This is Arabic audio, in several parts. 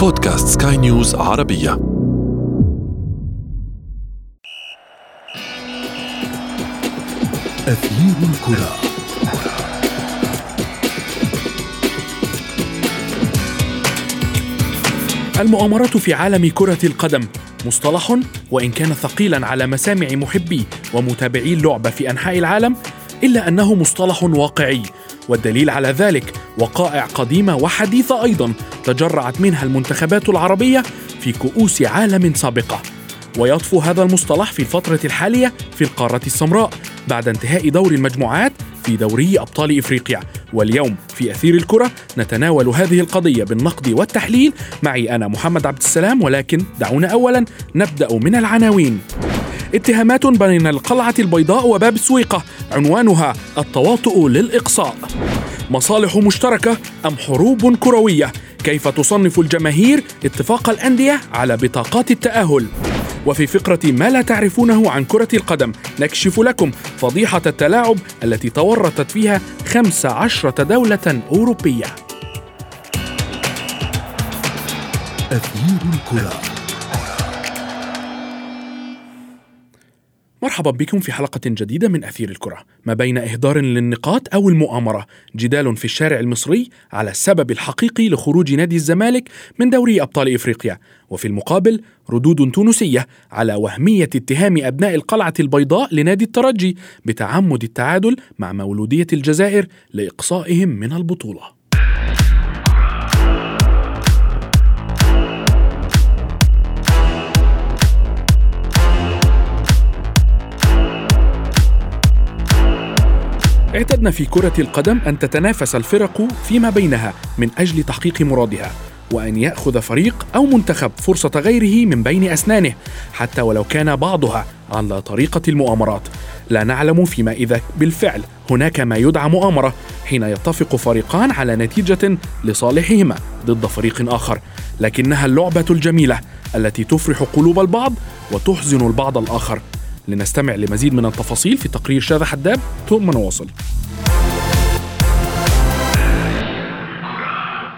بودكاست سكاي نيوز عربية. أثير الكرة. المؤامرات في عالم كرة القدم مصطلح وإن كان ثقيلا على مسامع محبي ومتابعي اللعبة في أنحاء العالم إلا أنه مصطلح واقعي والدليل على ذلك وقائع قديمة وحديثة أيضا تجرعت منها المنتخبات العربية في كؤوس عالم سابقة. ويطفو هذا المصطلح في الفترة الحالية في القارة السمراء بعد انتهاء دور المجموعات في دوري أبطال إفريقيا. واليوم في أثير الكرة نتناول هذه القضية بالنقد والتحليل. معي أنا محمد عبد السلام ولكن دعونا أولا نبدأ من العناوين. اتهامات بين القلعة البيضاء وباب السويقة عنوانها التواطؤ للإقصاء. مصالح مشتركة أم حروب كروية؟ كيف تصنف الجماهير اتفاق الأندية على بطاقات التأهل؟ وفي فقرة ما لا تعرفونه عن كرة القدم نكشف لكم فضيحة التلاعب التي تورطت فيها خمس عشرة دولة أوروبية. أثير الكرة. مرحبا بكم في حلقة جديدة من أثير الكرة. ما بين إهدار للنقاط أو المؤامرة جدال في الشارع المصري على السبب الحقيقي لخروج نادي الزمالك من دوري أبطال إفريقيا. وفي المقابل ردود تونسية على وهمية اتهام أبناء القلعة البيضاء لنادي الترجي بتعمد التعادل مع مولودية الجزائر لإقصائهم من البطولة. اعتدنا في كرة القدم أن تتنافس الفرق فيما بينها من أجل تحقيق مرادها وأن يأخذ فريق أو منتخب فرصة غيره من بين أسنانه حتى ولو كان بعضها على طريقة المؤامرات. لا نعلم فيما إذا بالفعل هناك ما يدعى مؤامرة حين يتفق فريقان على نتيجة لصالحهما ضد فريق آخر. لكنها اللعبة الجميلة التي تفرح قلوب البعض وتحزن البعض الآخر. لنستمع لمزيد من التفاصيل في تقرير شاذ حداب ثم نواصل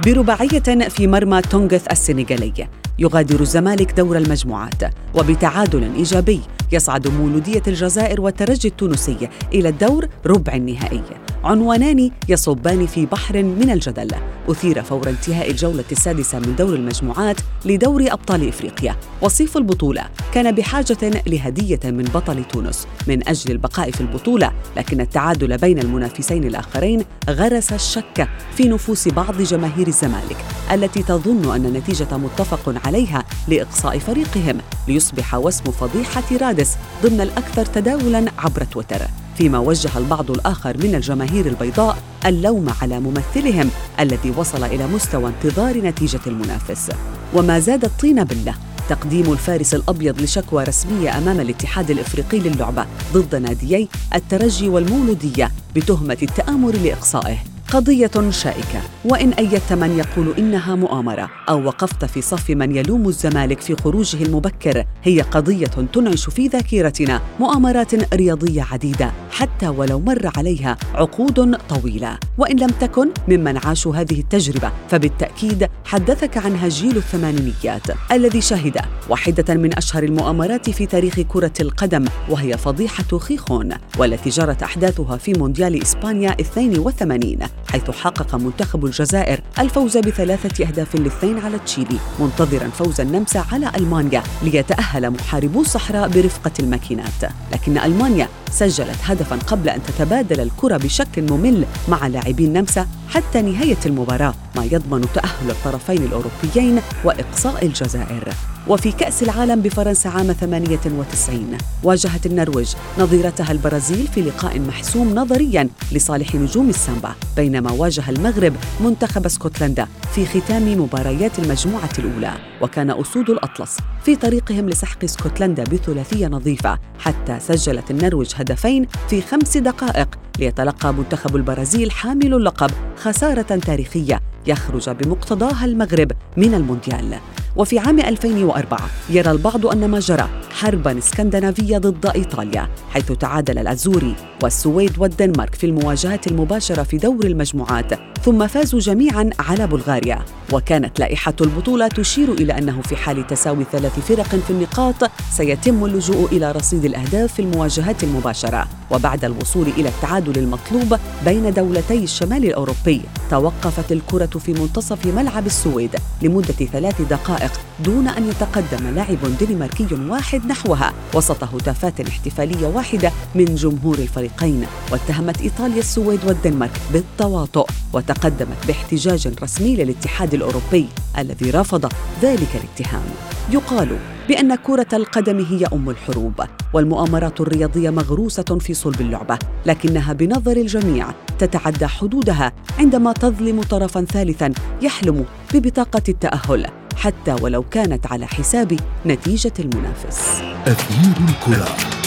برباعية في مرمى تونغث السنغالي يغادر الزمالك دور المجموعات وبتعادل إيجابي يصعد مولودية الجزائر والترجي التونسي إلى الدور ربع النهائي. عنوانان يصبان في بحر من الجدل. أثير فور انتهاء الجولة السادسة من دور المجموعات لدور أبطال إفريقيا. وصيف البطولة كان بحاجة لهدية من بطل تونس. من أجل البقاء في البطولة لكن التعادل بين المنافسين الآخرين غرس الشك في نفوس بعض جماهير الزمالك التي تظن أن النتيجة متفق عليها لإقصاء فريقهم ليصبح واسم فضيحة رادس ضمن الأكثر تداولاً عبر تويتر. فيما وجه البعض الآخر من الجماهير البيضاء اللوم على ممثلهم الذي وصل إلى مستوى انتظار نتيجة المنافس. وما زاد الطين بلة تقديم الفارس الأبيض لشكوى رسمية أمام الاتحاد الإفريقي للعبة ضد ناديي الترجي والمولودية بتهمة التآمر لإقصائه. قضية شائكة. وإن أيدت من يقول إنها مؤامرة أو وقفت في صف من يلوم الزمالك في خروجه المبكر هي قضية تنعش في ذاكرتنا مؤامرات رياضية عديدة حتى ولو مر عليها عقود طويلة. وإن لم تكن ممن عاشوا هذه التجربة. فبالتأكيد حدثك عنها جيل الثمانينيات الذي شهد واحدة من أشهر المؤامرات في تاريخ كرة القدم وهي فضيحة خيخون والتي جرت أحداثها في مونديال إسبانيا 82 حيث حقق منتخب الجزائر الفوز بثلاثة أهداف لاثنين على تشيلي منتظرا فوز النمسا على ألمانيا ليتأهل محاربو الصحراء برفقة الماكينات. لكن ألمانيا سجلت هدفا قبل أن تتبادل الكرة بشكل ممل مع لاعبي النمسا حتى نهاية المباراة ما يضمن تأهل الطرفين الأوروبيين وإقصاء الجزائر. وفي كأس العالم بفرنسا عام 98 واجهت النرويج نظيرتها البرازيل في لقاء محسوم نظريا لصالح نجوم السامبا بينما واجه المغرب منتخب اسكتلندا في ختام مباريات المجموعة الأولى. وكان أسود الأطلس في طريقهم لسحق اسكتلندا بثلاثية نظيفة حتى سجلت النرويج هدفين في خمس دقائق ليتلقى منتخب البرازيل حامل اللقب خسارة تاريخية يخرج بمقتضاها المغرب من المونديال. وفي عام 2004 يرى البعض أن ما جرى حربا اسكندنافية ضد إيطاليا حيث تعادل الأزوري والسويد والدنمارك في المواجهات المباشرة في دور المجموعات ثم فازوا جميعا على بلغاريا. وكانت لائحة البطولة تشير إلى أنه في حال تساوي ثلاث فرق في النقاط سيتم اللجوء إلى رصيد الأهداف في المواجهات المباشرة. وبعد الوصول إلى التعادل المطلوب بين دولتي الشمال الأوروبي توقفت الكرة في منتصف ملعب السويد لمدة ثلاث دقائق دون أن يتقدم لاعب دنماركي واحد نحوها وسط هتافات احتفالية واحدة من جمهور الفريقين. واتهمت إيطاليا السويد والدنمارك بالتواطؤ وتقدمت باحتجاج رسمي للاتحاد الأوروبي الذي رفض ذلك الاتهام. يقال بأن كرة القدم هي أم الحروب والمؤامرات الرياضية مغروسة في صلب اللعبة لكنها بنظر الجميع تتعدى حدودها عندما تظلم طرفا ثالثا يحلم ببطاقة التأهل حتى ولو كانت على حساب نتيجة المنافس. أثير الكرة.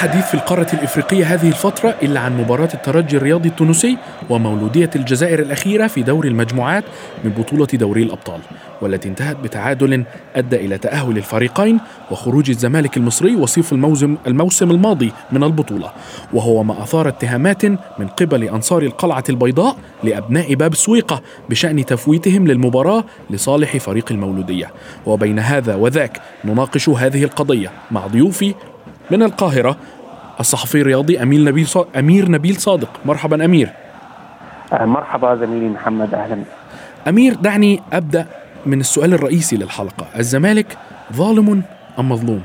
حديث في القارة الإفريقية هذه الفترة إلا عن مباراة الترجي الرياضي التونسي ومولودية الجزائر الأخيرة في دور المجموعات من بطولة دوري الأبطال والتي انتهت بتعادل أدى إلى تأهل الفريقين وخروج الزمالك المصري وصيف الموسم, الموسم الماضي من البطولة وهو ما أثار اتهامات من قبل أنصار القلعة البيضاء لأبناء باب سويقة بشأن تفويتهم للمباراة لصالح فريق المولودية وبين هذا وذاك نناقش هذه القضية مع ضيوفي من القاهرة الصحفي الرياضي أمير نبيل صادق أمير نبيل صادق. مرحبا أمير. مرحبا زميلي محمد أهلا. أمير دعني أبدأ من السؤال الرئيسي للحلقة. الزمالك ظالم أم مظلوم؟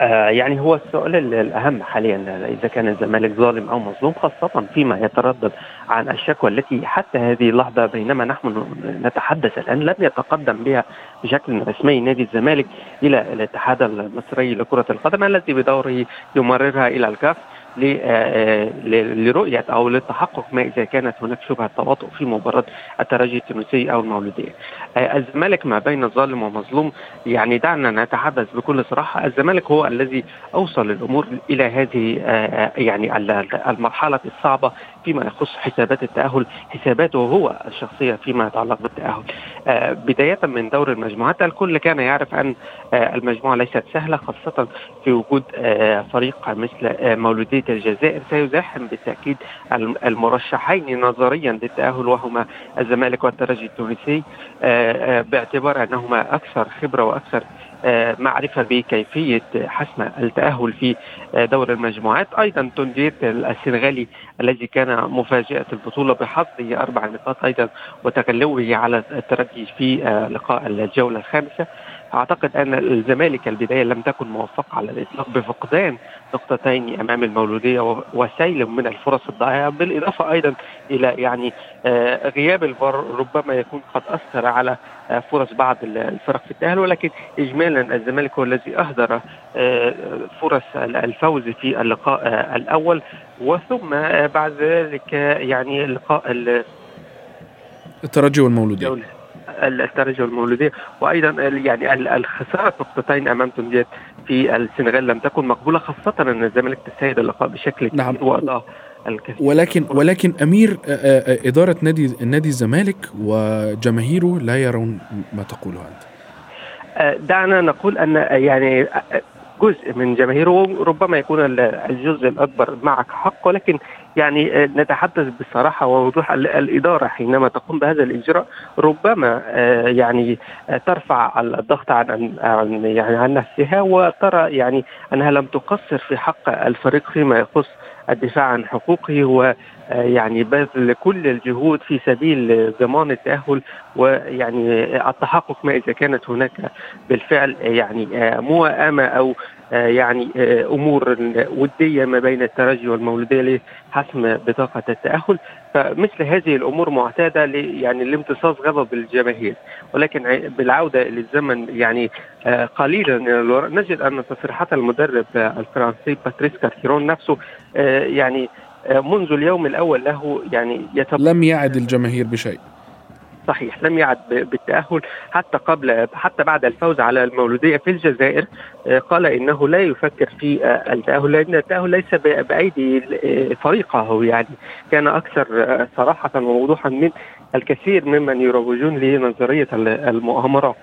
آه يعني هو السؤال الأهم حاليا إذا كان الزمالك ظالم أو مظلوم خاصة فيما يتردد عن الشكوى التي حتى هذه اللحظة بينما نحن نتحدث الآن لم يتقدم بها بشكل رسمي نادي الزمالك إلى الاتحاد المصري لكرة القدم الذي بدوره يمررها إلى الكاف. لرؤية أو للتحقق ما إذا كانت هناك شبهة تواطؤ في مباراة الترجي التونسي أو المولودية. الزمالك ما بين ظالم ومظلوم يعني دعنا نتحدث بكل صراحة. الزمالك هو الذي أوصل الأمور إلى هذه يعني المرحلة الصعبة فيما يخص حسابات التأهل حساباته هو الشخصية فيما يتعلق بالتأهل. بداية من دور المجموعات الكل كان يعرف أن المجموعة ليست سهلة خاصة في وجود فريق مثل مولودية الجزائر. سيزاحم بالتأكيد المرشحين نظريا للتأهل وهما الزمالك والترجي التونسي. باعتبار أنهما أكثر خبرة وأكثر معرفة بكيفية حسم التأهل في دور المجموعات. أيضا تندير السنغالي الذي كان مفاجأة البطولة بحظه أربع نقاط أيضا وتغلبه على الترجي في لقاء الجولة الخامسة. أعتقد أن الزمالك البداية لم تكن موفقة على الإطلاق بفقدان نقطتين أمام المولودية وسيل من الفرص الضائعة بالإضافة أيضا إلى يعني غياب الفار ربما يكون قد أثر على فرص بعض الفرق في التأهل ولكن اجمالا الزمالك هو الذي أهدر فرص الفوز في اللقاء الأول وثم بعد ذلك يعني اللقاء الترجي والمولودية. الترجي والمولوديه وأيضا يعني الخسارة نقطتين امام تونجيت في السنغال لم تكن مقبولة خاصة أن الزمالك تسيد اللقاء بشكل نعم. كبير واضاع ولكن ولكن أمير إدارة نادي نادي الزمالك وجماهيره لا يرون ما تقوله أنت. دعنا نقول أن يعني جزء من جماهيره ربما يكون الجزء الأكبر معك حق ولكن يعني نتحدث بصراحة ووضوح الإدارة حينما تقوم بهذا الإجراء. ربما يعني ترفع الضغط عن عن يعني عن نفسها وترى يعني أنها لم تقصر في حق الفريق فيما يخص الدفاع عن حقوقه ويعني بذل كل الجهود في سبيل ضمان التأهل ويعني التحقق ما إذا كانت هناك بالفعل يعني موائمة أو يعني أمور ودية ما بين الترجي والمولودية لحسم بطاقة التأهل. فمثل هذه الأمور معتادة يعني لامتصاص غضب الجماهير. ولكن بالعودة للزمن يعني قليلا نجد أن تصريحات المدرب الفرنسي باتريس كارتيرون نفسه يعني منذ اليوم الأول له يعني يتب... لم يعد الجماهير بشيء. صحيح لم يعد بالتأهل حتى قبل حتى بعد الفوز على المولودية في الجزائر آه، قال إنه لا يفكر في آه، التأهل لأن التأهل ليس بأيدي آه، فريقه يعني. كان أكثر صراحة ووضوحا من الكثير ممن يروجون لنظرية المؤامرة.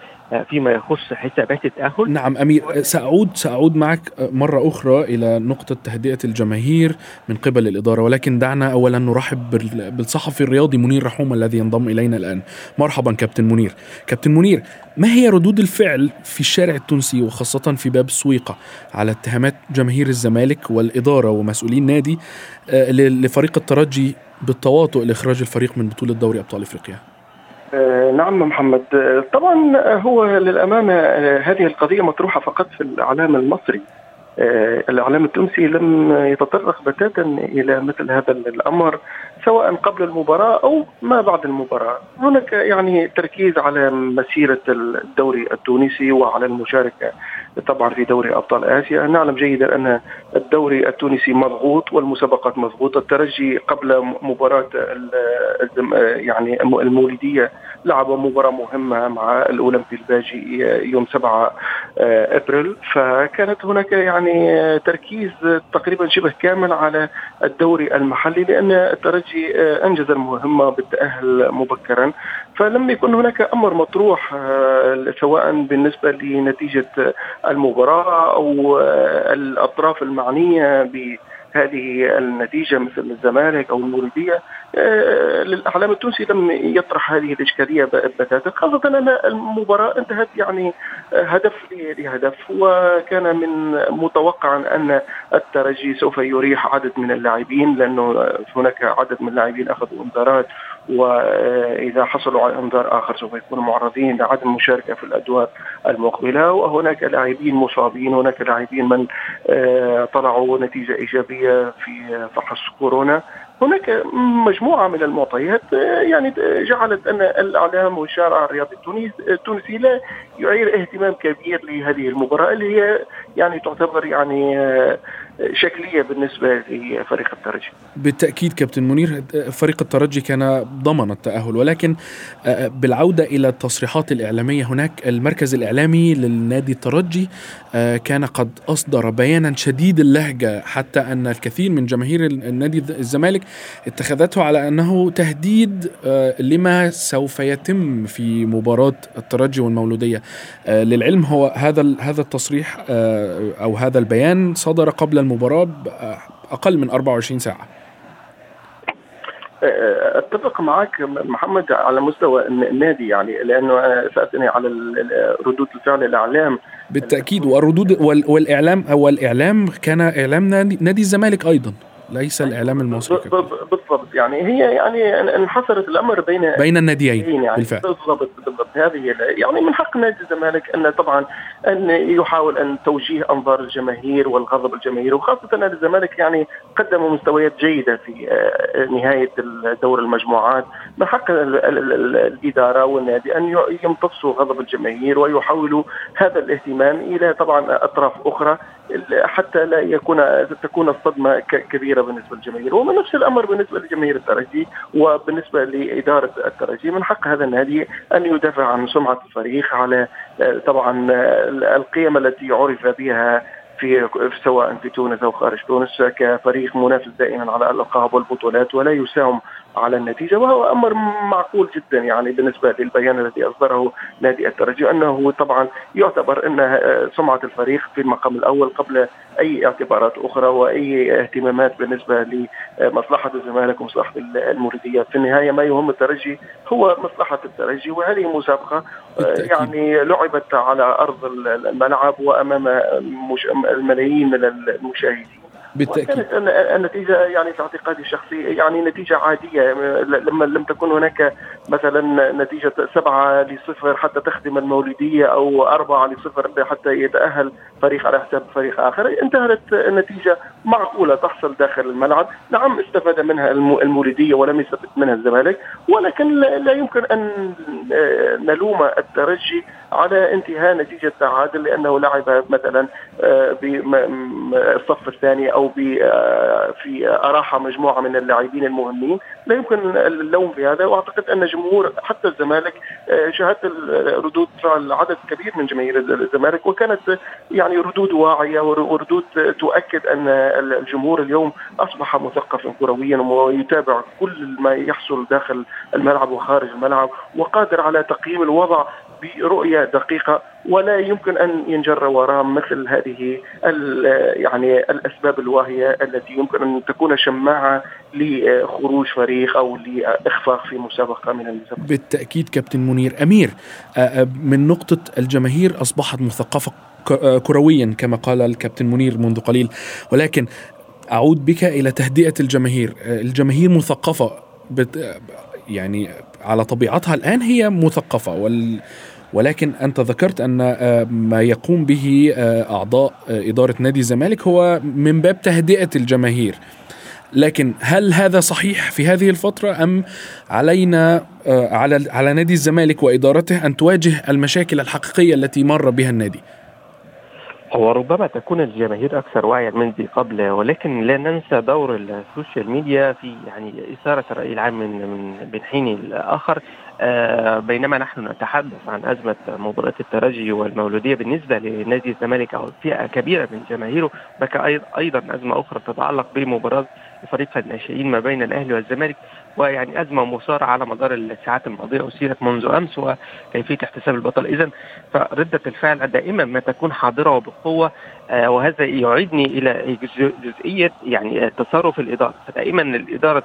فيما يخص حسابات التأهل. نعم أمير. سأعود سأعود معك مرة أخرى إلى نقطة تهدئة الجماهير من قبل الإدارة ولكن دعنا أولا نرحب بالصحفي الرياضي منير رحوم الذي ينضم إلينا الآن. مرحبا كابتن منير. كابتن منير ما هي ردود الفعل في الشارع التونسي وخاصة في باب السويقة على اتهامات جماهير الزمالك والإدارة ومسؤولين نادي آه، لفريق الترجي بالتواطؤ لإخراج الفريق من بطولة دوري أبطال إفريقيا؟ آه، نعم محمد. آه، طبعا هو للأمانة هذه القضية مطروحة فقط في الإعلام المصري. الإعلام التونسي لم يتطرق بتاتا إلى مثل هذا الأمر. سواء قبل المباراة أو ما بعد المباراة. هناك يعني تركيز على مسيرة الدوري التونسي وعلى المشاركة طبعا في دوري أبطال آسيا. نعلم جيدا أن الدوري التونسي مضغوط والمسابقات مضغوطة. الترجي قبل مباراة يعني المولدية لعب مباراة مهمة مع الأولمبي الباجي يوم 7 أبريل. فكانت هناك يعني تركيز تقريبا شبه كامل على الدوري المحلي لأن الترجي انجز المهمه بالتأهل مبكرا. فلم يكن هناك أمر مطروح سواء بالنسبة لنتيجة المباراة أو الأطراف المعنية بهذه النتيجة مثل الزمالك أو المولوديه آه، للاعلام التونسي لم يطرح هذه الإشكالية بتاتا. خاصة أن المباراة انتهت يعني هدف لهدف وكان من متوقع أن الترجي سوف يريح عدد من اللاعبين لأنه هناك عدد من اللاعبين أخذوا انذارات وإذا حصلوا على إنذار آخر سوف يكونوا معرضين لعدم المشاركه في الأدوار المقبلة وهناك لاعبين مصابين هناك لاعبين من آه، طلعوا نتيجة إيجابية في فحص كورونا. هناك مجموعة من المعطيات آه، يعني جعلت أن الإعلام والشارع الرياضي التونسي لا يعير اهتمام كبير لهذه المباراة اللي هي يعني تعتبر يعني آه، شكلية بالنسبة لفريق الترجي. بالتأكيد كابتن منير فريق الترجي كان ضمن التأهل ولكن آه، بالعودة إلى التصريحات الإعلامية هناك المركز الإعلامي للنادي الترجي آه، كان قد أصدر بيانا شديد اللهجة حتى أن الكثير من جماهير النادي الزمالك اتخذته على أنه تهديد آه، لما سوف يتم في مباراة الترجي والمولودية. للعلم هو هذا هذا التصريح أو هذا البيان صدر قبل المباراة أقل من 24 ساعة. أتفق معك محمد على مستوى النادي يعني لأنه سالتني على ردود الفعل الإعلام. بالتأكيد والردود والاعلام أو الاعلام كان إعلام نادي الزمالك أيضا. ليس الإعلام المصري بالضبط. يعني هي يعني انحصرت الأمر بين بين الناديين يعني بالفعل. بالضبط بالضبط. هذه يعني من حق نادي الزمالك أن طبعا أن يحاول أن توجيه أنظار الجماهير والغضب الجماهير وخاصة ان الزمالك يعني قدم مستويات جيدة في آه، نهاية دور المجموعات. من حق الإدارة والنادي أن يمتصوا غضب الجماهير ويحولوا هذا الاهتمام إلى طبعا أطراف أخرى. حتى لا يكون تكون الصدمة كبيرة بالنسبة للجماهير. ومن نفس الأمر بالنسبة لجماهير الترجي وبالنسبة لإدارة الترجي من حق هذا النادي أن يدافع عن سمعة الفريق على طبعا القيم التي عرف بها في سواء في تونس أو خارج تونس كفريق منافس دائما على الالقاب والبطولات ولا يساهم على النتيجة وهو أمر معقول جدا يعني بالنسبة للبيان الذي أصدره نادي الترجي أنه طبعا يعتبر أن سمعة الفريق في المقام الأول قبل أي اعتبارات أخرى وأي اهتمامات بالنسبة لمصلحة الزمالك ومصلحة المريدية. في النهاية ما يهم الترجي هو مصلحة الترجي وهذه مسابقة يعني لعبت على أرض الملعب وأمام الملايين من المشاهدين. بالتأكيد. كانت النتيجة يعني في اعتقادي الشخصي يعني نتيجة عادية. لما لم تكن هناك مثلا نتيجة سبعة لصفر حتى تخدم المولودية أو أربعة لصفر حتى يتأهل فريق على حساب فريق آخر. انتهت النتيجة معقولة تحصل داخل الملعب. نعم استفاد منها المولودية ولم يستفد منها الزمالك. ولكن لا يمكن أن نلوم الترجي على انتهاء نتيجة تعادل لأنه لعب مثلا بالصف الثاني أو في اراحه مجموعة من اللاعبين المهمين. لا يمكن اللوم في هذا وأعتقد أن جمهور حتى الزمالك شاهدت ردود فعل عدد كبير من جماهير الزمالك وكانت يعني ردود واعية وردود تؤكد أن الجمهور اليوم أصبح مثقفا كرويا ويتابع كل ما يحصل داخل الملعب وخارج الملعب وقادر على تقييم الوضع برؤية دقيقة ولا يمكن أن ينجر وراء مثل هذه يعني الأسباب الواهية التي يمكن أن تكون شماعة لخروج فريق أو لإخفاق في مسابقة من المسابقات. بالتأكيد كابتن منير أمير. من نقطة الجماهير أصبحت مثقفة كرويا كما قال الكابتن منير منذ قليل. ولكن أعود بك إلى تهدئة الجماهير. الجماهير مثقفة يعني على طبيعتها الآن هي مثقفة وال ولكن أنت ذكرت أن ما يقوم به أعضاء إدارة نادي الزمالك هو من باب تهدئة الجماهير لكن هل هذا صحيح في هذه الفترة أم علينا على على نادي الزمالك وإدارته أن تواجه المشاكل الحقيقية التي مر بها النادي؟ هو ربما تكون الجماهير أكثر وعيا من ذي قبل ولكن لا ننسى دور ال social media في يعني إثارة الراي العام من من من حين لاخر آه بينما نحن نتحدث عن أزمة مباراة الترجي والمولودية بالنسبة لنادي الزمالك أو فئة كبيرة من جماهيره هناك أيضا أزمة أخرى تتعلق بمباراة فريق الناشئين ما بين الأهلي والزمالك. ويعني أزمة مثاره على مدار الساعات الماضية أثيرت منذ أمس وكيفية احتساب البطل. اذا فردة الفعل دائما ما تكون حاضرة وبقوة آه وهذا يعيدني إلى جزئية يعني تصرف الإدارة. فدائما الإدارة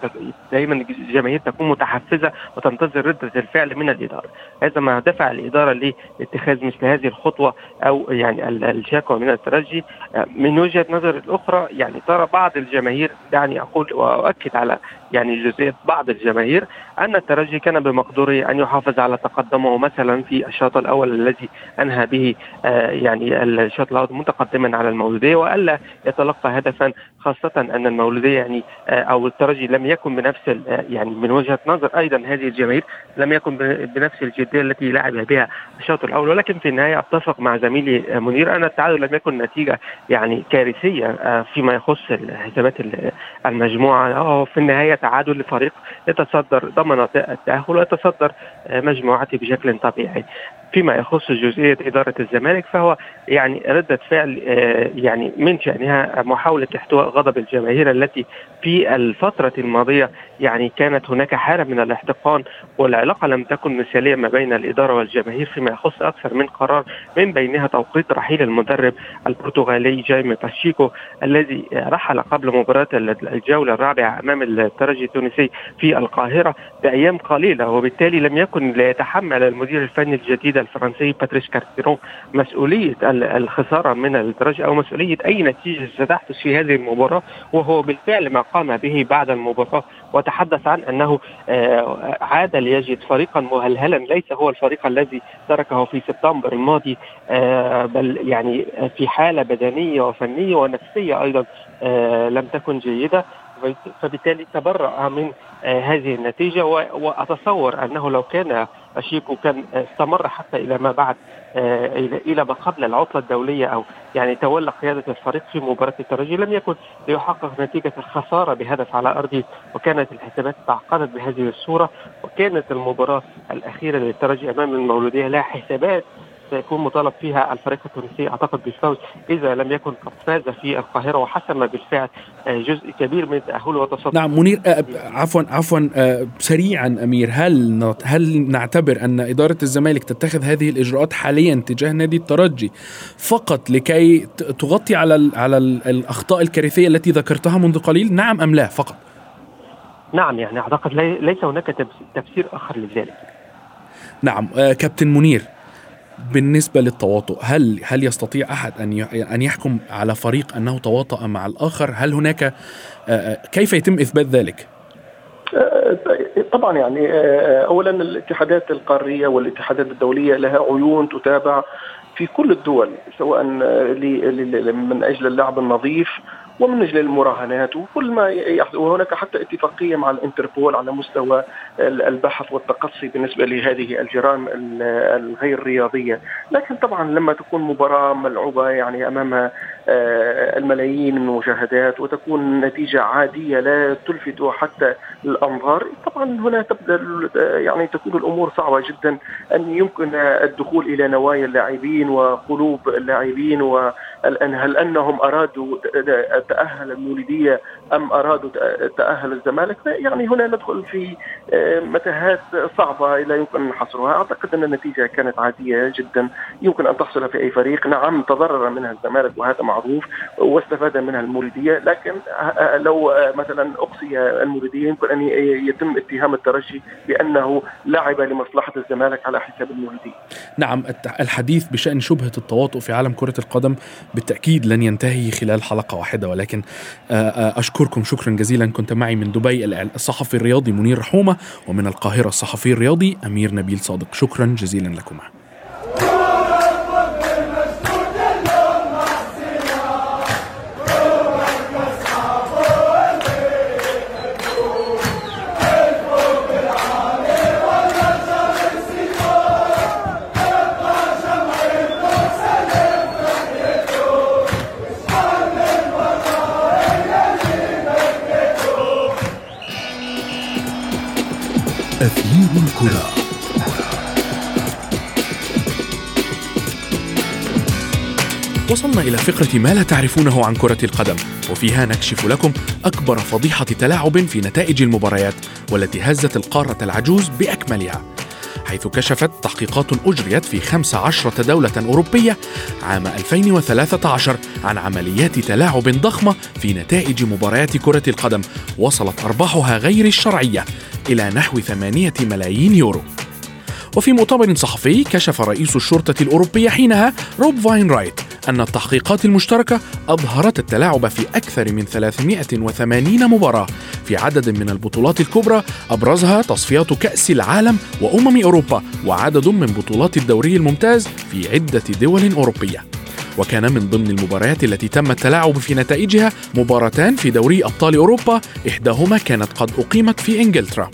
دائما الجماهير تكون متحفزة وتنتظر ردة الفعل من الإدارة. هذا ما دفع الإدارة لاتخاذ مثل هذه الخطوة أو يعني الشكوى من الترجي. آه من وجهة نظر الاخرى يعني ترى بعض الجماهير دعني أقول وأؤكد على يعني جزئيه بعض الجماهير أن الترجي كان بمقدوره أن يحافظ على تقدمه مثلا في الشوط الأول الذي أنهى به آه يعني الشوط الأول متقدما على المولودية وألا يتلقى هدفا خاصة أن المولودية يعني آه أو الترجي لم يكن بنفس يعني من وجهة نظر أيضا هذه الجماهير لم يكن بنفس الجدية التي لعب بها الشوط الأول. ولكن في النهاية أتفق مع زميلي منير أن التعادل لم يكن نتيجة يعني كارثية آه فيما يخص حسابات المجموعة. في النهاية تعادل لفريق يتصدر ضمن التأهل ويتصدر مجموعته بشكل طبيعي. فيما يخص جزئية إدارة الزمالك فهو يعني ردة فعل يعني من شأنها محاولة احتواء غضب الجماهير التي في الفترة الماضية يعني كانت هناك حالة من الاحتقان والعلاقة لم تكن مثالية ما بين الإدارة والجماهير فيما يخص أكثر من قرار من بينها توقيت رحيل المدرب البرتغالي جايمي باشيكو الذي رحل قبل مباراة الجولة الرابعة أمام الترجي التونسي في القاهرة بأيام قليلة وبالتالي لم يكن ليتحمل المدير الفني الجديد الفرنسي باتريس كارتيرون مسؤولية الخسارة من الترجي أو مسؤولية أي نتيجة ستحدث في هذه المباراة وهو بالفعل ما قام به بعد المباراة وتحدث عن أنه عاد ليجد فريقا مهلهلا ليس هو الفريق الذي تركه في سبتمبر الماضي بل يعني في حالة بدنية وفنية ونفسية أيضا لم تكن جيدة. فبالتالي تبرأ من هذه النتيجة وأتصور أنه لو كان أشيكو كان استمر حتى إلى ما بعد إلى ما قبل العطلة الدولية أو يعني تولى قيادة الفريق في مباراة الترجي لم يكن ليحقق نتيجة الخسارة بهدف على أرضه وكانت الحسابات تعقدت بهذه الصورة وكانت المباراة الأخيرة للترجي أمام المولودية لها حسابات سيكون مطالب فيها الفريق التونسي أعتقد بالفوز إذا لم يكن قد فاز في القاهرة وحسم بالفعل جزء كبير من تاهله وتصدر نعم منير عفوا عفوا سريعا أمير هل هل نعتبر أن إدارة الزمالك تتخذ هذه الإجراءات حاليا تجاه نادي الترجي فقط لكي تغطي على على الأخطاء الكارثية التي ذكرتها منذ قليل؟ نعم أم لا فقط؟ نعم يعني أعتقد ليس هناك تفسير آخر لذلك. نعم كابتن منير. بالنسبة للتواطؤ هل هل يستطيع أحد أن أن يحكم على فريق أنه تواطأ مع الآخر هل هناك كيف يتم إثبات ذلك؟ طبعا يعني اولا الاتحادات القارية والاتحادات الدولية لها عيون تتابع في كل الدول سواء من أجل اللعب النظيف ومن أجل المراهنات وكل ما يحدث وهناك حتى اتفاقية مع الانتربول على مستوى البحث والتقصي بالنسبة لهذه الجرائم الغير رياضية، لكن طبعا لما تكون مباراة ملعوبة يعني أمام الملايين من المشاهدات وتكون نتيجة عادية لا تلفت حتى الأنظار، طبعا هنا تبدأ يعني تكون الأمور صعبة جدا. أن يمكن الدخول إلى نوايا اللاعبين وقلوب اللاعبين هل أنهم أرادوا تاهل المولوديه أم أرادوا تأهل الزمالك؟ يعني هنا ندخل في آه، متاهات صعبة لا يمكن حصرها أعتقد أن النتيجة كانت عادية جدا. يمكن أن تحصل في أي فريق. نعم تضرر منها الزمالك وهذا معروف واستفاد منها المولوديه لكن آه، لو آه، مثلا أقصي المولوديه يمكن أن يتم اتهام الترجي بأنه لعب لمصلحة الزمالك على حساب المولوديه نعم الحديث بشأن شبهة التواطؤ في عالم كرة القدم بالتأكيد لن ينتهي خلال حلقة واحدة ولكن أشكركم شكرا جزيلا. كنت معي من دبي الصحفي الرياضي منير رحومه ومن القاهرة الصحفي الرياضي أمير نبيل صادق. شكرا جزيلا لكما. وصلنا إلى فقرة ما لا تعرفونه عن كرة القدم وفيها نكشف لكم أكبر فضيحة تلاعب في نتائج المباريات والتي هزت القارة العجوز بأكملها حيث كشفت تحقيقات أجريت في 15 دولة أوروبية عام 2013 عن عمليات تلاعب ضخمة في نتائج مباريات كرة القدم وصلت أرباحها غير الشرعية إلى نحو 8 ملايين يورو. وفي مؤتمر صحفي كشف رئيس الشرطة الأوروبية حينها روب فاين رايت أن التحقيقات المشتركة أظهرت التلاعب في أكثر من 380 مباراة. في عدد من البطولات الكبرى أبرزها تصفيات كأس العالم وأمم أوروبا وعدد من بطولات الدوري الممتاز في عدة دول أوروبية. وكان من ضمن المباريات التي تم التلاعب في نتائجها مباراتان في دوري أبطال أوروبا إحداهما كانت قد أقيمت في إنجلترا.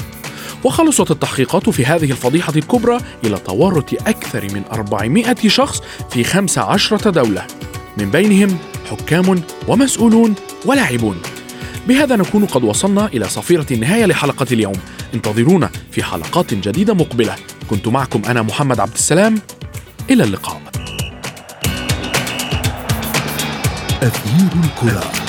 وخلصت التحقيقات في هذه الفضيحة الكبرى إلى تورط أكثر من 400 شخص في 15 دولة. من بينهم حكام ومسؤولون ولاعبون. بهذا نكون قد وصلنا إلى صفيرة النهاية لحلقة اليوم. انتظرونا في حلقات جديدة مقبلة. كنت معكم أنا محمد عبد السلام. إلى اللقاء. أثير الكرة.